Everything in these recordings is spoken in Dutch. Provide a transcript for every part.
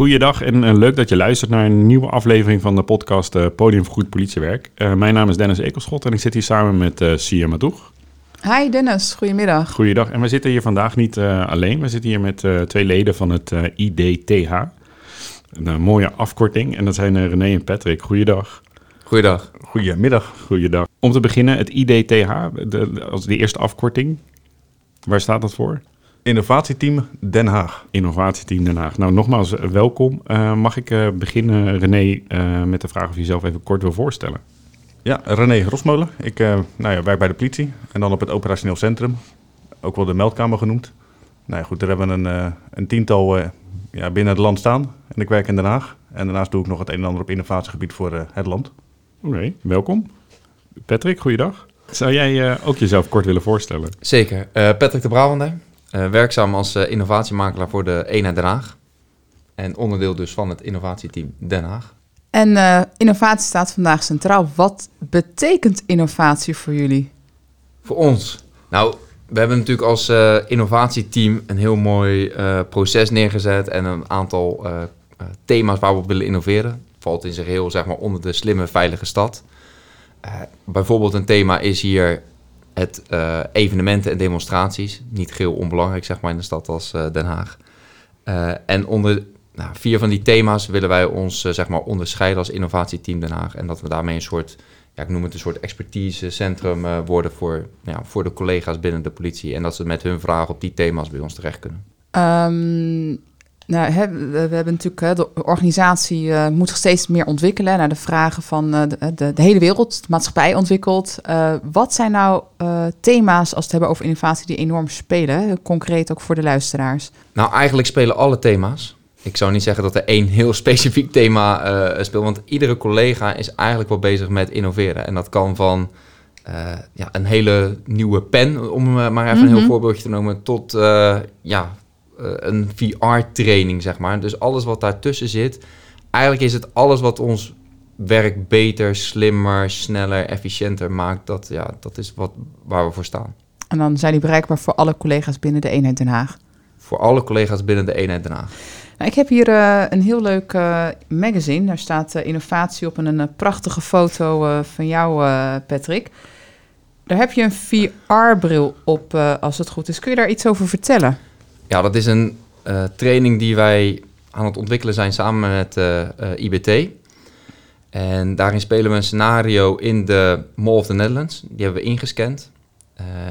Goeiedag en uh, leuk dat je luistert naar een nieuwe aflevering van de podcast uh, Podium voor Goed Politiewerk. Uh, mijn naam is Dennis Ekelschot en ik zit hier samen met uh, Sia Madoeg. Hi Dennis, goedemiddag. Goeiedag. En we zitten hier vandaag niet alleen. We zitten hier met twee leden van het IDTH. Een mooie afkorting. En dat zijn René en Patrick. Goeiedag. Goeiedag. Goedemiddag. Goeiedag. Om te beginnen, het IDTH, de, als de eerste afkorting. Waar staat dat voor? Innovatieteam Den Haag. Innovatieteam Den Haag. Nou, nogmaals welkom. Uh, mag ik uh, beginnen, René, uh, met de vraag of je jezelf even kort wil voorstellen? Ja, René Rosmolen. Ik nou ja, werk bij de politie en dan op het operationeel centrum. Ook wel de meldkamer genoemd. Nou ja, goed, daar hebben we een, een tiental ja, binnen het land staan. En ik werk in Den Haag. En daarnaast doe ik nog het een en ander op innovatiegebied voor het land. Oké, okay, welkom. Patrick, goeiedag. Zou jij ook jezelf kort willen voorstellen? Zeker. Patrick de Brabander. Uh, werkzaam als uh, innovatiemakelaar voor de eenheid Den Haag. En onderdeel dus van het innovatieteam Den Haag. En uh, innovatie staat vandaag centraal. Wat betekent innovatie voor jullie? Voor ons? Nou, we hebben natuurlijk als innovatieteam een heel mooi proces neergezet en een aantal thema's waar we op willen innoveren. Valt in zich heel zeg maar, onder de slimme, veilige stad. bijvoorbeeld een thema is hier het uh, evenementen en demonstraties. Niet geheel onbelangrijk, zeg maar, in een stad als uh, Den Haag. Uh, en onder nou, vier van die thema's willen wij ons zeg maar onderscheiden als innovatieteam Den Haag. En dat we daarmee een soort, ja, ik noem het een soort expertisecentrum worden voor, ja, voor de collega's binnen de politie. En dat ze met hun vragen op die thema's bij ons terecht kunnen. Um, nou, hè, we, hebben natuurlijk, hè, de organisatie uh, moet zich steeds meer ontwikkelen naar de vragen van uh, de, de, de, hele wereld, de maatschappij ontwikkelt. Uh, wat zijn nou thema's als we het hebben over innovatie die enorm spelen, concreet ook voor de luisteraars? Nou, eigenlijk spelen alle thema's. Ik zou niet zeggen dat er één heel specifiek thema speelt, want iedere collega is eigenlijk wel bezig met innoveren. En dat kan van ja, een hele nieuwe pen, om maar even mm -hmm. een heel mhm. voorbeeldje te noemen, tot ja, eh, een VR-training, zeg maar. Dus alles wat daartussen zit, eigenlijk is het alles wat ons werk beter, slimmer, sneller, efficiënter maakt. Dat, ja, dat is wat, waar we voor staan. En dan zijn die bereikbaar voor alle collega's binnen de eenheid Den Haag? Voor alle collega's binnen de eenheid Den Haag. Nou, ik heb hier uh, een heel leuk uh, magazine. Daar staat uh, innovatie op en een prachtige foto van jou, Patrick. Daar heb je een VR-bril op, als het goed is. Kun je daar iets over vertellen? Ja, dat is een uh, training die wij aan het ontwikkelen zijn samen met uh, uh, IBT. En daarin spelen we een scenario in de Mall of the Netherlands. Die hebben we ingescand.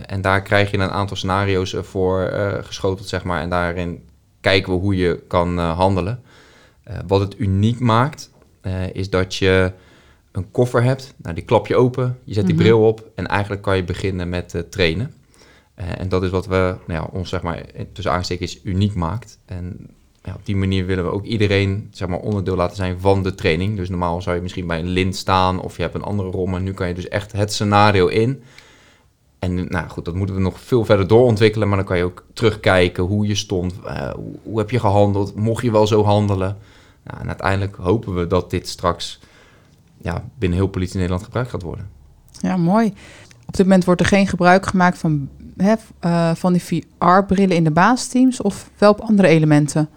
en daar krijg je een aantal scenario's voor geschoteld, zeg maar. En daarin kijken we hoe je kan handelen. wat het uniek maakt, is dat je een koffer hebt. Nou, die klap je open, je zet die mhm. bril op en eigenlijk kan je beginnen met trainen. Uh, en dat is wat we nou ja, ons zeg maar, tussen aanstekens uniek maakt. En ja, op die manier willen we ook iedereen zeg maar, onderdeel laten zijn van de training. Dus normaal zou je misschien bij een lint staan of je hebt een andere rol, maar nu kan je dus echt het scenario in. En nou goed, dat moeten we nog veel verder doorontwikkelen, maar dan kan je ook terugkijken hoe je stond, hoe, hoe, heb je gehandeld, mocht je wel zo handelen. Nou, en uiteindelijk hopen we dat dit straks ja, binnen heel politie Nederland gebruikt gaat worden. Ja, mooi. Op dit moment wordt er geen gebruik gemaakt van hè, uh, van die VR-brillen in de basisteams of wel op andere elementen?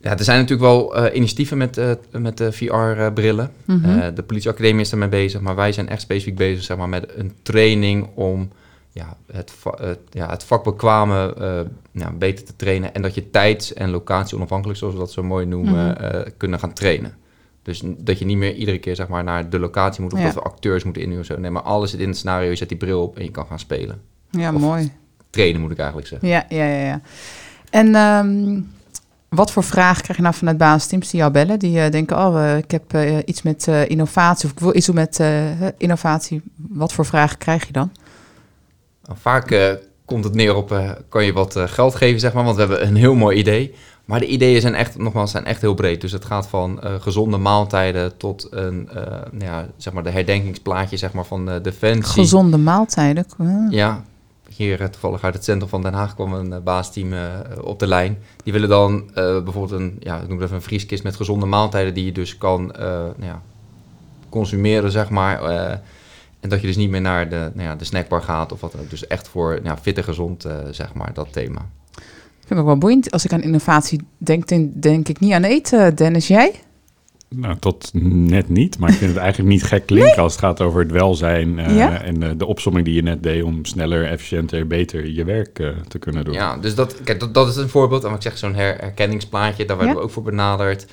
Ja, er zijn natuurlijk wel uh, initiatieven met, uh, met de VR-brillen. Mm -hmm. de politieacademie is ermee bezig, maar wij zijn echt specifiek bezig zeg maar, met een training om ja, het, het, ja, het vak bekwamen ja, beter te trainen. En dat je tijds- en locatie onafhankelijk, zoals we dat zo mooi noemen, mm -hmm. kunnen gaan trainen. Dus dat je niet meer iedere keer zeg maar, naar de locatie moet of ja. dat we acteurs moeten inhuren. Zo. Nee, maar alles zit in het scenario. Je zet die bril op en je kan gaan spelen. Ja, mooi. Trainen moet ik eigenlijk zeggen. Ja, ja, ja. ja. En um, wat voor vragen krijg je nou vanuit basisteams die jou bellen? Die uh, denken, oh, uh, ik heb uh, iets met innovatie of ik wil iets doen met innovatie. Wat voor vragen krijg je dan? Nou, vaak komt het neer op, kan je wat geld geven, zeg maar, want we hebben een heel mooi idee. Maar de ideeën zijn echt, nogmaals, zijn echt heel breed. Dus het gaat van gezonde maaltijden tot een, nou ja, zeg maar de herdenkingsplaatje zeg maar, van Defensie. Gezonde maaltijden? Ja, hier uh, toevallig uit het centrum van Den Haag kwam een uh, baasteam uh, op de lijn. Die willen dan bijvoorbeeld een, ja, ik noem het even een vrieskist met gezonde maaltijden die je dus kan nou ja, consumeren, zeg maar. en dat je dus niet meer naar de, nou ja, de snackbar gaat of wat dan ook. Dus echt voor nou, fit en gezond, zeg maar, dat thema. Vind ik ook wel boeiend. Als ik aan innovatie denk, denk ik niet aan eten. Dennis, jij? Nou, tot net niet. Maar ik vind het eigenlijk niet gek klinken als het gaat over het welzijn eh, Ja? en eh, de opsomming die je net deed om sneller, efficiënter, beter je werk eh, te kunnen doen. Ja, dus dat, kijk, dat, dat is een voorbeeld. En wat ik zeg, zo'n her- herkenningsplaatje, daar werden Ja. we ook voor benaderd.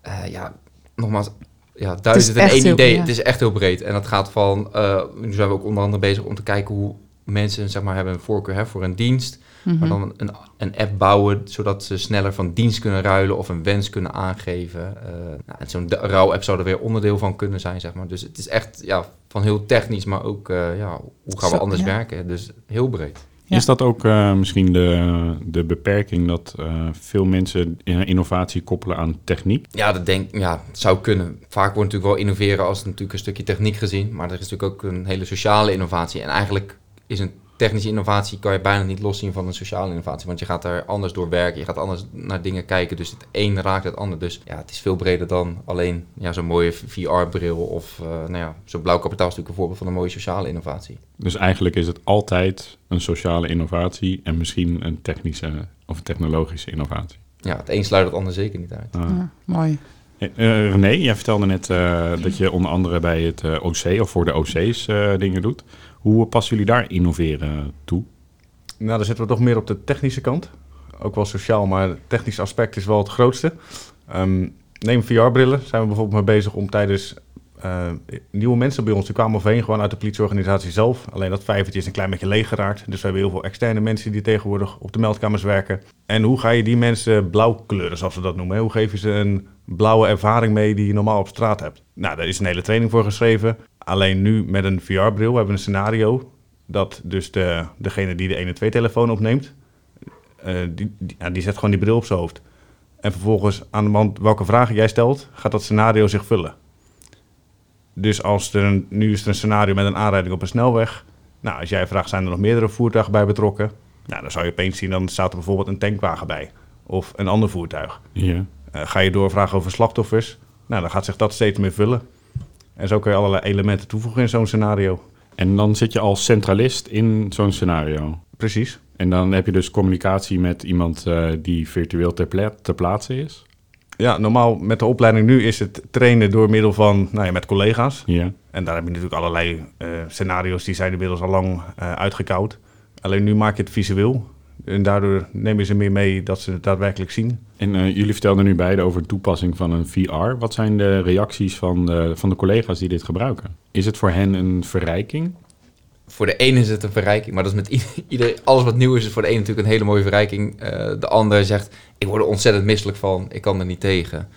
Eh, ja, nogmaals, ja, duizend en één idee. ja. Het is echt heel breed. En dat gaat van, eh, nu zijn we ook onder andere bezig om te kijken hoe mensen, zeg maar, hebben een voorkeur hè, voor een dienst. Mhm. Maar dan een, een app bouwen, zodat ze sneller van dienst kunnen ruilen of een wens kunnen aangeven. Eh nou, en zo'n rouwapp zou er weer onderdeel van kunnen zijn, zeg maar. Dus het is echt ja, van heel technisch, maar ook, eh, ja, hoe gaan we Zo, anders ja. werken? Dus heel breed. Ja. Is dat ook eh, misschien de, de beperking dat eh, veel mensen innovatie koppelen aan techniek? Ja, dat denk ja, het zou kunnen. Vaak wordt natuurlijk wel innoveren als natuurlijk een stukje techniek gezien, maar er is natuurlijk ook een hele sociale innovatie. En eigenlijk is een technische innovatie kan je bijna niet loszien van een sociale innovatie, want je gaat er anders door werken, je gaat anders naar dingen kijken, dus het een raakt het ander. Dus ja, het is veel breder dan alleen ja, zo'n mooie VR-bril of eh, nou ja, zo'n blauw kapitaal is natuurlijk een voorbeeld van een mooie sociale innovatie. Dus eigenlijk is het altijd een sociale innovatie en misschien een technische of een technologische innovatie. Ja, het een sluit het ander zeker niet uit. Ah. Ja, mooi. Eh, eh, René, jij vertelde net eh, dat je onder andere bij het OC of voor de OC's eh, dingen doet. Hoe passen jullie daar innoveren toe? Nou, dan zitten we toch meer op de technische kant. Ook wel sociaal, maar het technische aspect is wel het grootste. Ehm, neem VR-brillen. Zijn we bijvoorbeeld mee bezig om tijdens eh, nieuwe mensen bij ons, die kwamen overheen gewoon uit de politieorganisatie zelf. Alleen dat vijvertje is een klein beetje leeg geraakt. Dus we hebben heel veel externe mensen die tegenwoordig op de meldkamers werken. En hoe ga je die mensen blauw kleuren, zoals we dat noemen? Hoe geef je ze een blauwe ervaring mee die je normaal op straat hebt? Nou, daar is een hele training voor geschreven. Alleen nu met een VR-bril hebben we een scenario dat dus de, degene die de 112-telefoon opneemt, eh, die, die, ja, die zet gewoon die bril op zijn hoofd. En vervolgens aan de hand welke vragen jij stelt, gaat dat scenario zich vullen. Dus als er een, nu is er een scenario met een aanrijding op een snelweg. Nou, als jij vraagt, zijn er nog meerdere voertuigen bij betrokken? Nou, dan zou je opeens zien, dan staat er bijvoorbeeld een tankwagen bij. Of een ander voertuig. Ja. Eh, ga je doorvragen over slachtoffers? Nou, dan gaat zich dat steeds meer vullen. En zo kun je allerlei elementen toevoegen in zo'n scenario. En dan zit je als centralist in zo'n scenario. Precies. En dan heb je dus communicatie met iemand eh, die virtueel ter, pla- ter plaatse is. Ja, normaal met de opleiding nu is het trainen door middel van, nou ja, met collega's. Ja. En daar heb je natuurlijk allerlei eh, scenario's die zijn inmiddels al lang eh uitgekoud. Alleen nu maak je het visueel. En daardoor neem je ze meer mee dat ze het daadwerkelijk zien. En eh, jullie vertelden nu beide over de toepassing van een VR. Wat zijn de reacties van de, van de collega's die dit gebruiken? Is het voor hen een verrijking? Voor de ene is het een verrijking, maar dat is met i- iedereen, alles wat nieuw is, is voor de ene natuurlijk een hele mooie verrijking. Eh, de ander zegt, ik word er ontzettend misselijk van, ik kan er niet tegen.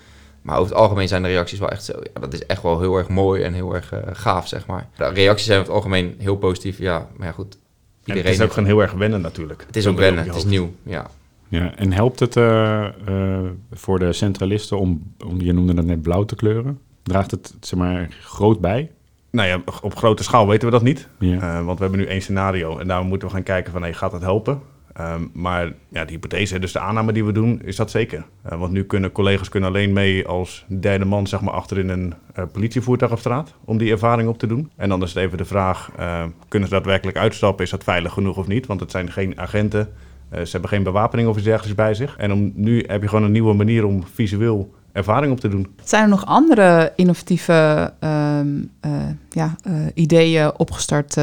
Maar over het algemeen zijn de reacties wel echt zo, ja, dat is echt wel heel erg mooi en heel erg eh, gaaf, zeg maar. De reacties zijn over het algemeen heel positief, ja, maar ja goed. En het is ook gewoon heel erg wennen natuurlijk. het is ook wennen, het is nieuw, ja. Ja, en helpt het eh, eh, voor de centralisten om, om, je noemde dat net blauw te kleuren? Draagt het, zeg maar, groot bij? Nou ja, op grote schaal weten we dat niet. Ja. Eh, want we hebben nu één scenario en daarom moeten we gaan kijken van, hey, gaat dat helpen? Ehm, maar ja, de hypothese, dus de aanname die we doen, is dat zeker. Eh, want nu kunnen collega's kunnen alleen mee als derde man zeg maar, achterin een eh, politievoertuig op straat om die ervaring op te doen. En dan is het even de vraag, eh, kunnen ze daadwerkelijk uitstappen? Is dat veilig genoeg of niet? Want het zijn geen agenten, eh, ze hebben geen bewapening of iets dergelijks bij zich. En om, nu heb je gewoon een nieuwe manier om visueel ervaring op te doen. Zijn er nog andere innovatieve ehm, eh, ja, ideeën opgestart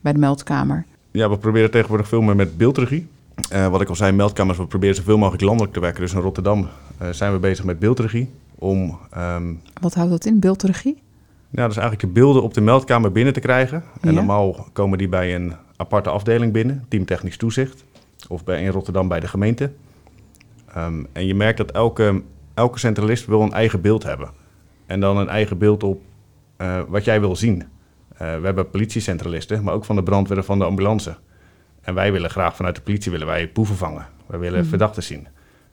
bij de meldkamer? Ja, we proberen tegenwoordig veel meer met beeldregie. Eh, wat ik al zei, meldkamers, we proberen zoveel mogelijk landelijk te werken. Dus in Rotterdam eh, zijn we bezig met beeldregie. Om ehm, Wat houdt dat in? Beeldregie? ja, dus eigenlijk de beelden op de meldkamer binnen te krijgen. En Ja. normaal komen die bij een aparte afdeling binnen, team technisch toezicht. Of bij, in Rotterdam bij de gemeente. Ehm, en je merkt dat elke, elke centralist wil een eigen beeld hebben. En dan een eigen beeld op eh, wat jij wil zien. Eh, we hebben politiecentralisten, maar ook van de brandweer van de ambulance. En wij willen graag vanuit de politie willen wij boeven vangen. Wij willen Mhm. verdachten zien.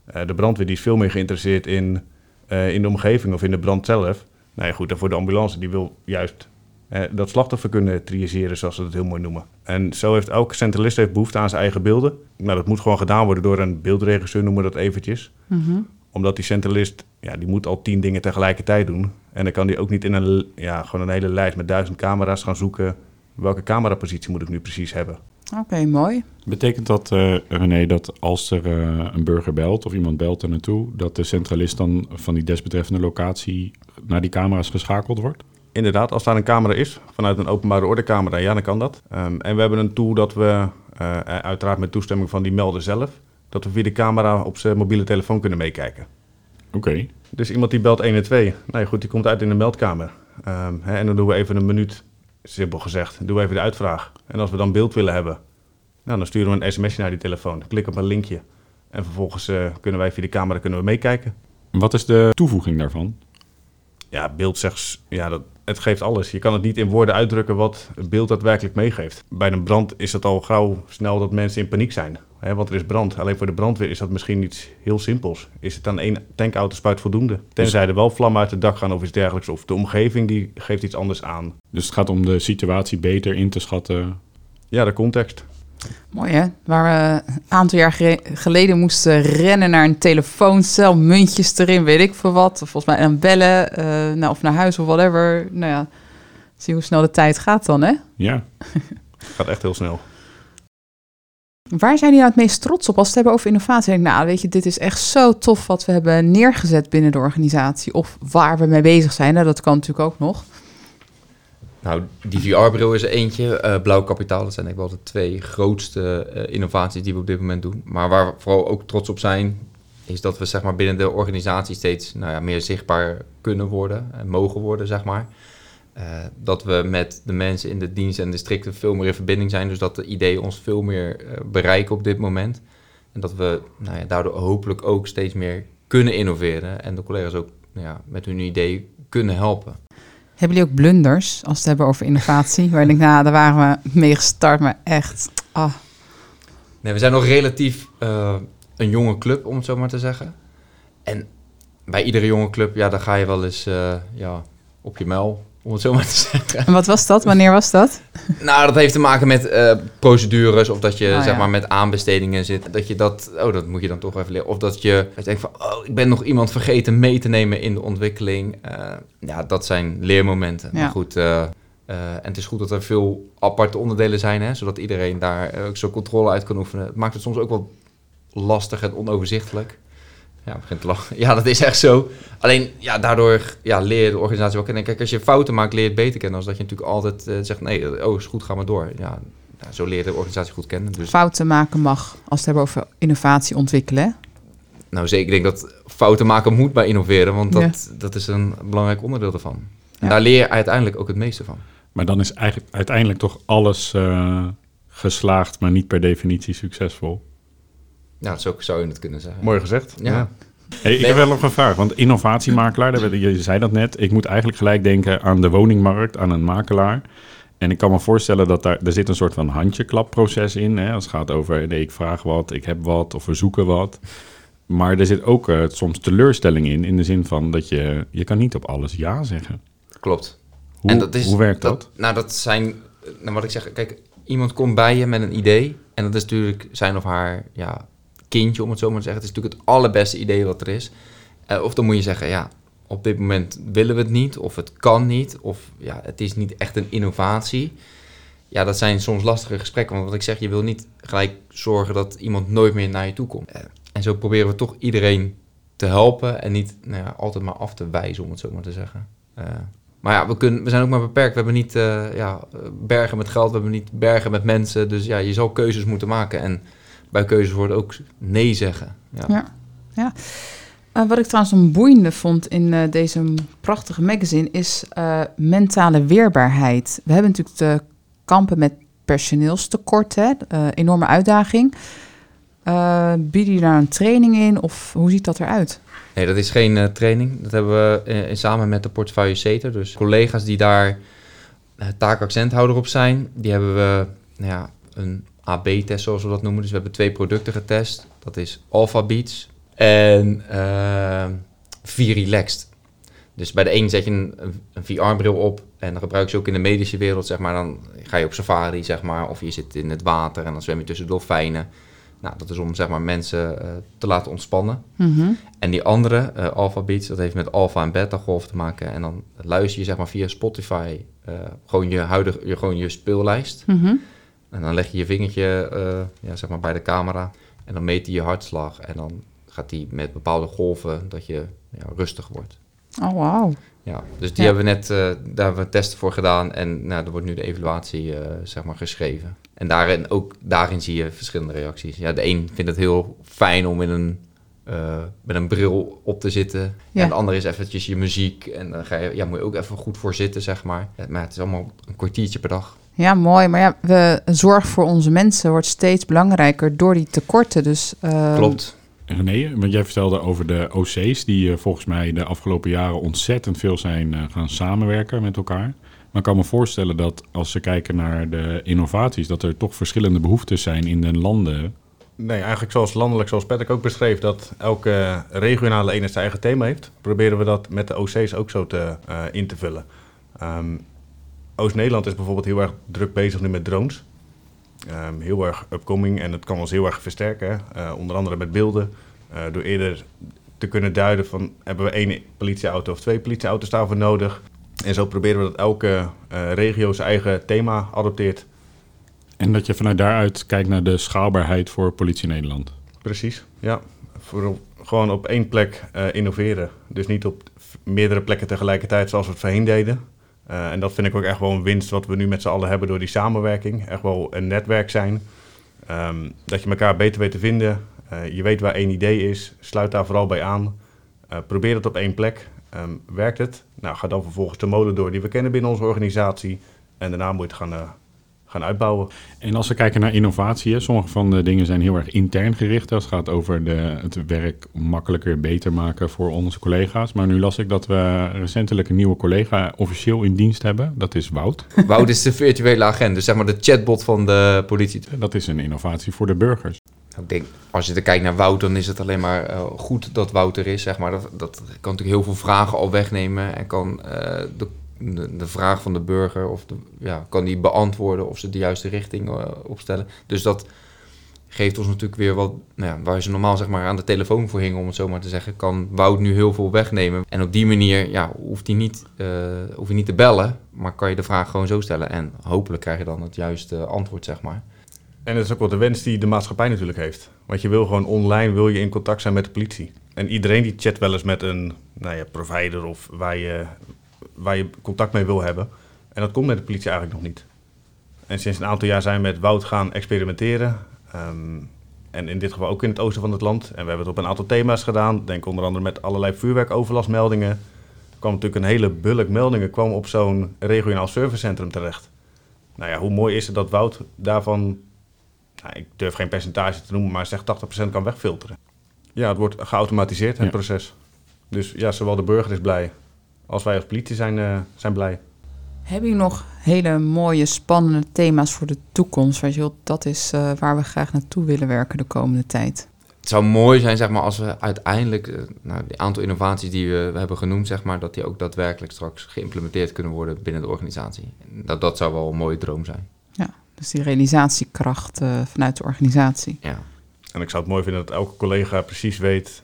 Eh, de brandweer die is veel meer geïnteresseerd in, eh, in de omgeving of in de brand zelf. Nou ja, goed, en voor de ambulance die wil juist eh, dat slachtoffer kunnen triageren, zoals ze dat heel mooi noemen. En zo heeft elke centralist heeft behoefte aan zijn eigen beelden. Nou, dat moet gewoon gedaan worden door een beeldregisseur, noemen we dat eventjes. Mhm. Omdat die centralist, ja, die moet al tien dingen tegelijkertijd doen. En dan kan die ook niet in een, ja, gewoon een hele lijst met duizend camera's gaan zoeken. Welke camerapositie moet ik nu precies hebben? Oké, mooi. Betekent dat, eh, René, dat als er eh, een burger belt of iemand belt er naartoe, dat de centralist dan van die desbetreffende locatie naar die camera's geschakeld wordt? Inderdaad, als daar een camera is, vanuit een openbare ordecamera, ja, dan kan dat. Ehm, en we hebben een tool dat we, eh, uiteraard met toestemming van die melder zelf, dat we via de camera op zijn mobiele telefoon kunnen meekijken. Oké. Dus iemand die belt 112, nou ja, goed, die komt uit in de meldkamer. Ehm, hè, en dan doen we even een minuut, simpel gezegd, doen we even de uitvraag. En als we dan beeld willen hebben, nou, dan sturen we een sms'je naar die telefoon. Klik op een linkje. En vervolgens eh, kunnen wij via de camera kunnen we meekijken. Wat is de toevoeging daarvan? Ja, beeld zegt, ja, dat, het geeft alles. Je kan het niet in woorden uitdrukken wat het beeld daadwerkelijk meegeeft. Bij een brand is het al gauw snel dat mensen in paniek zijn. Hè, want er is brand. Alleen voor de brandweer is dat misschien iets heel simpels. Is het aan één tankautospuit voldoende? Tenzij er wel vlammen uit het dak gaan of iets dergelijks. Of de omgeving die geeft iets anders aan. Dus het gaat om de situatie beter in te schatten. Ja, de context. Mooi hè? Waar we een aantal jaar geleden moesten rennen naar een telefooncel, muntjes erin, weet ik veel wat. Of volgens mij aan bellen, eh, nou, of naar huis of whatever. Nou ja, zie hoe snel de tijd gaat dan hè? Ja. Gaat echt heel snel. Waar zijn jullie nou het meest trots op als we het hebben over innovatie? Denk ik, nou, weet je, dit is echt zo tof wat we hebben neergezet binnen de organisatie. Of waar we mee bezig zijn. Nou, dat kan natuurlijk ook nog. Nou, die VR-bril is er eentje. eh Blauw Kapitaal, dat zijn denk ik wel de twee grootste eh, innovaties die we op dit moment doen. Maar waar we vooral ook trots op zijn, is dat we zeg maar, binnen de organisatie steeds nou ja, meer zichtbaar kunnen worden en mogen worden, zeg maar. Eh, dat we met de mensen in de dienst en districten veel meer in verbinding zijn. Dus dat de ideeën ons veel meer eh, bereiken op dit moment. En dat we nou ja, daardoor hopelijk ook steeds meer kunnen innoveren. En de collega's ook nou ja, met hun idee kunnen helpen. Hebben jullie ook blunders als we het hebben over innovatie? Waar ik denk, nou, daar waren we mee gestart, maar echt, ah, Nee, we zijn nog relatief eh, een jonge club, om het zo maar te zeggen. En bij iedere jonge club, ja, dan ga je wel eens ja, op je mel, om het zo maar te zeggen. En wat was dat? Wanneer was dat? nou, dat heeft te maken met eh, procedures, of dat je Oh, zeg ja. maar met aanbestedingen zit. Dat je dat, oh, dat moet je dan toch even leren. Of dat je, dat je denkt van, oh, ik ben nog iemand vergeten mee te nemen in de ontwikkeling. Eh, ja, dat zijn leermomenten. Ja. Maar goed, eh, en het is goed dat er veel aparte onderdelen zijn, hè, zodat iedereen daar ook zo controle uit kan oefenen. Het maakt het soms ook wel lastig en onoverzichtelijk. Ja, begint te lachen. Ja, dat is echt zo. Alleen, ja, daardoor ja, leer je de organisatie wel kennen. Kijk, als je fouten maakt, leer je het beter kennen. Als dat je natuurlijk altijd eh, zegt, nee, oh, is goed, ga maar door. Ja, ja, zo leer je de organisatie goed kennen. Dus, Fouten maken mag als we het hebben over innovatie ontwikkelen. hè? nou, zeker, ik denk dat fouten maken moet bij innoveren. Want dat, dat is een belangrijk onderdeel ervan. En Ja. daar leer je uiteindelijk ook het meeste van. Maar dan is eigenlijk uiteindelijk toch alles eh, geslaagd, maar niet per definitie succesvol. Ja, zo zou je het kunnen zeggen. Mooi gezegd. Ja. Hey, ik heb wel nog een vraag, want innovatiemakelaar, je zei dat net, ik moet eigenlijk gelijk denken aan de woningmarkt, aan een makelaar. En ik kan me voorstellen dat daar, er zit een soort van handjeklapproces in. Hè, als het gaat over, nee, ik vraag wat, ik heb wat of we zoeken wat. Maar er zit ook eh, soms teleurstelling in, in de zin van dat je, je kan niet op alles ja zeggen. Klopt. Hoe, En dat is- hoe werkt dat? Nou, dat zijn, nou, wat ik zeg, kijk, iemand komt bij je met een idee. En dat is natuurlijk zijn of haar ja, kindje, om het zo maar te zeggen. Het is natuurlijk het allerbeste idee wat er is. Eh, of dan moet je zeggen, ja, op dit moment willen we het niet, of het kan niet, of ja, het is niet echt een innovatie. Ja, dat zijn soms lastige gesprekken. Want wat ik zeg, je wil niet gelijk zorgen dat iemand nooit meer naar je toe komt. Eh, en zo proberen we toch iedereen te helpen en niet nou ja, altijd maar af te wijzen, om het zo maar te zeggen. Eh, maar ja, we, kunnen, we zijn ook maar beperkt. We hebben niet ja, bergen met geld, we hebben niet bergen met mensen. Dus ja, je zal keuzes moeten maken. En bij keuzes wordt ook nee zeggen. Ja. Ja. Eh, wat ik trouwens een boeiende vond in eh, deze prachtige magazine is eh, mentale weerbaarheid. We hebben natuurlijk te kampen met personeelstekort, hè? Enorme uitdaging. Bieden jullie daar een training in of hoe ziet dat eruit? Nee, dat is geen training. Dat hebben we in samen met de portefeuille CETER. Dus collega's die daar uh, taakaccenthouder op zijn, die hebben we nou ja, een AB-test zoals we dat noemen. Dus we hebben twee producten getest. Dat is Alpha Beats en uh, V-Relaxed. Dus bij de een zet je een, een VR-bril op en dan gebruik je ze ook in de medische wereld, zeg maar. Dan ga je op safari, zeg maar, of je zit in het water en dan zwem je tussen dolfijnen. Nou, dat is om zeg maar, mensen uh, te laten ontspannen. Mm-hmm. En die andere, uh, Alpha Beats, dat heeft met alpha en beta golf te maken. En dan luister je zeg maar via Spotify uh, gewoon je huidige, je, gewoon je speellijst. Mm-hmm. En dan leg je je vingertje uh, ja, zeg maar bij de camera en dan meet hij je hartslag. En dan gaat hij met bepaalde golven dat je ja, rustig wordt. Oh, wow. Ja, dus die hebben we net, uh, daar hebben we testen voor gedaan. En nou, er wordt nu de evaluatie uh, zeg maar geschreven. En daarin, ook daarin zie je verschillende reacties. Ja, de een vindt het heel fijn om in een, uh, met een bril op te zitten. Ja. En de ander is eventjes je muziek. En dan ga je, ja, moet je ook even goed voor zitten, zeg maar. Maar het is allemaal een kwartiertje per dag. Ja, mooi. Maar ja, we, zorg voor onze mensen wordt steeds belangrijker door die tekorten. Dus, uh... Klopt. René, want jij vertelde over de OC's die uh, volgens mij de afgelopen jaren ontzettend veel zijn uh, gaan samenwerken met elkaar. Maar ik kan me voorstellen dat als ze kijken naar de innovaties, dat er toch verschillende behoeftes zijn in de landen. Nee, eigenlijk zoals landelijk, zoals Patrick ook beschreef, dat elke regionale eenheid zijn eigen thema heeft. Proberen we dat met de OC's ook zo te, uh, in te vullen. Um, Oost-Nederland is bijvoorbeeld heel erg druk bezig nu met drones. Um, heel erg upcoming en het kan ons heel erg versterken. Uh, onder andere met beelden. Uh, door eerder te kunnen duiden van hebben we één politieauto of twee politieauto's daarvoor nodig. En zo proberen we dat elke uh, regio zijn eigen thema adopteert. En dat je vanuit daaruit kijkt naar de schaalbaarheid voor politie Nederland. Precies, ja. Voor, gewoon op één plek innoveren. Dus niet op meerdere plekken tegelijkertijd zoals we het voorheen deden. Uh, en dat vind ik ook echt wel een winst wat we nu met z'n allen hebben door die samenwerking. Echt wel een netwerk zijn. Um, dat je elkaar beter weet te vinden. Uh, je weet waar één idee is. Sluit daar vooral bij aan. Uh, probeer het op één plek. Um, werkt het? Nou, ga dan vervolgens de mode door die we kennen binnen onze organisatie. En daarna moet je het gaan, gaan uitbouwen. En als we kijken naar innovatie, hè, sommige van de dingen zijn heel erg intern gericht. Als het gaat over de, het werk makkelijker, beter maken voor onze collega's. Maar nu las ik dat we recentelijk een nieuwe collega officieel in dienst hebben. Dat is Wout. Wout is de virtuele agent, dus zeg maar de chatbot van de politie. Dat is een innovatie voor de burgers. Ik denk, als je er kijkt naar Wout, dan is het alleen maar uh, goed dat Wout er is. Zeg maar. dat, dat kan natuurlijk heel veel vragen al wegnemen en kan uh, de de, vraag van de burger of ja, kan die beantwoorden of ze de juiste richting uh, opstellen. Dus dat geeft ons natuurlijk weer wat, nou ja, waar ze normaal zeg maar aan de telefoon voor hingen, om het zo maar te zeggen, kan Wout nu heel veel wegnemen. En op die manier ja, hoeft hij niet, uh, hoef je niet te bellen, maar kan je de vraag gewoon zo stellen. En hopelijk krijg je dan het juiste antwoord, zeg maar. En dat is ook wel de wens die de maatschappij natuurlijk heeft. Want je wil gewoon online wil je in contact zijn met de politie. En iedereen die chat wel eens met een nou ja, provider of waar je, waar je contact mee wil hebben. En dat komt met de politie eigenlijk nog niet. En sinds een aantal jaar zijn we met Wout gaan experimenteren. Um, en in dit geval ook in het oosten van het land. En we hebben het op een aantal thema's gedaan. Denk onder andere met allerlei vuurwerkoverlastmeldingen. Er kwam natuurlijk een hele bulk meldingen kwam op zo'n regionaal servicecentrum terecht. Nou ja, hoe mooi is het dat Wout daarvan, nou, ik durf geen percentage te noemen, maar zeg 80% kan wegfilteren. Ja, het wordt geautomatiseerd, het ja. proces. Dus ja, zowel de burger is blij als wij als politie zijn, uh, zijn blij. Heb je nog hele mooie, spannende thema's voor de toekomst? Je, dat is uh, waar we graag naartoe willen werken de komende tijd. Het zou mooi zijn, zeg maar, als we uiteindelijk uh, nou, die aantal innovaties die we, we, hebben genoemd, zeg maar, dat die ook daadwerkelijk straks geïmplementeerd kunnen worden binnen de organisatie. Dat, dat zou wel een mooie droom zijn. Ja, dus die realisatiekracht uh, vanuit de organisatie. Ja. En ik zou het mooi vinden dat elke collega precies weet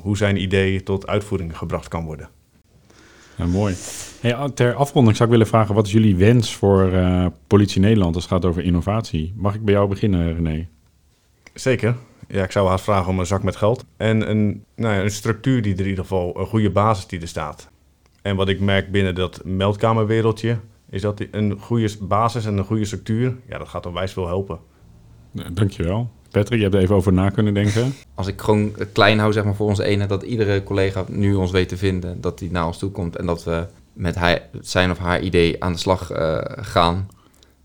hoe zijn idee tot uitvoering gebracht kan worden. Ja, mooi. Hey, ter afronding zou ik willen vragen, wat is jullie wens voor uh, Politie Nederland als het gaat over innovatie? Mag ik bij jou beginnen, René? Zeker. Ja, ik zou haast vragen om een zak met geld. En een, nou ja, een structuur die er in ieder geval, een goede basis die er staat. En wat ik merk binnen dat meldkamerwereldje, is dat een goede basis en een goede structuur, ja, dat gaat onwijs veel helpen. Dankjewel. Patrick, je hebt er even over na kunnen denken. Als ik gewoon klein hou zeg maar, voor ons ene, dat iedere collega nu ons weet te vinden, dat hij naar ons toe komt en dat we met hij, zijn of haar idee aan de slag uh, gaan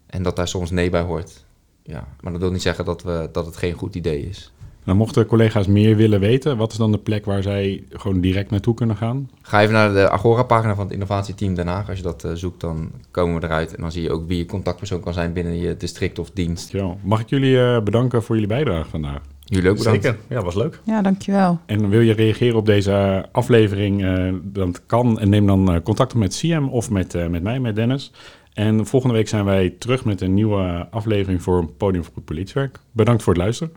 en dat daar soms nee bij hoort. Ja, maar dat wil niet zeggen dat, we, dat het geen goed idee is. Nou, mochten collega's meer willen weten, wat is dan de plek waar zij gewoon direct naartoe kunnen gaan? Ga even naar de Agora-pagina van het innovatieteam Den Haag. Als je dat uh, zoekt, dan komen we eruit. En dan zie je ook wie je contactpersoon kan zijn binnen je district of dienst. Ja. Mag ik jullie uh, bedanken voor jullie bijdrage vandaag? Jullie ook bedankt. Zeker, ja, was leuk. Ja, dankjewel. En wil je reageren op deze aflevering, uh, dat kan. En neem dan contact op met CM of met, met mij, met Dennis. En volgende week zijn wij terug met een nieuwe aflevering voor Podium voor Goed Politiewerk. Bedankt voor het luisteren.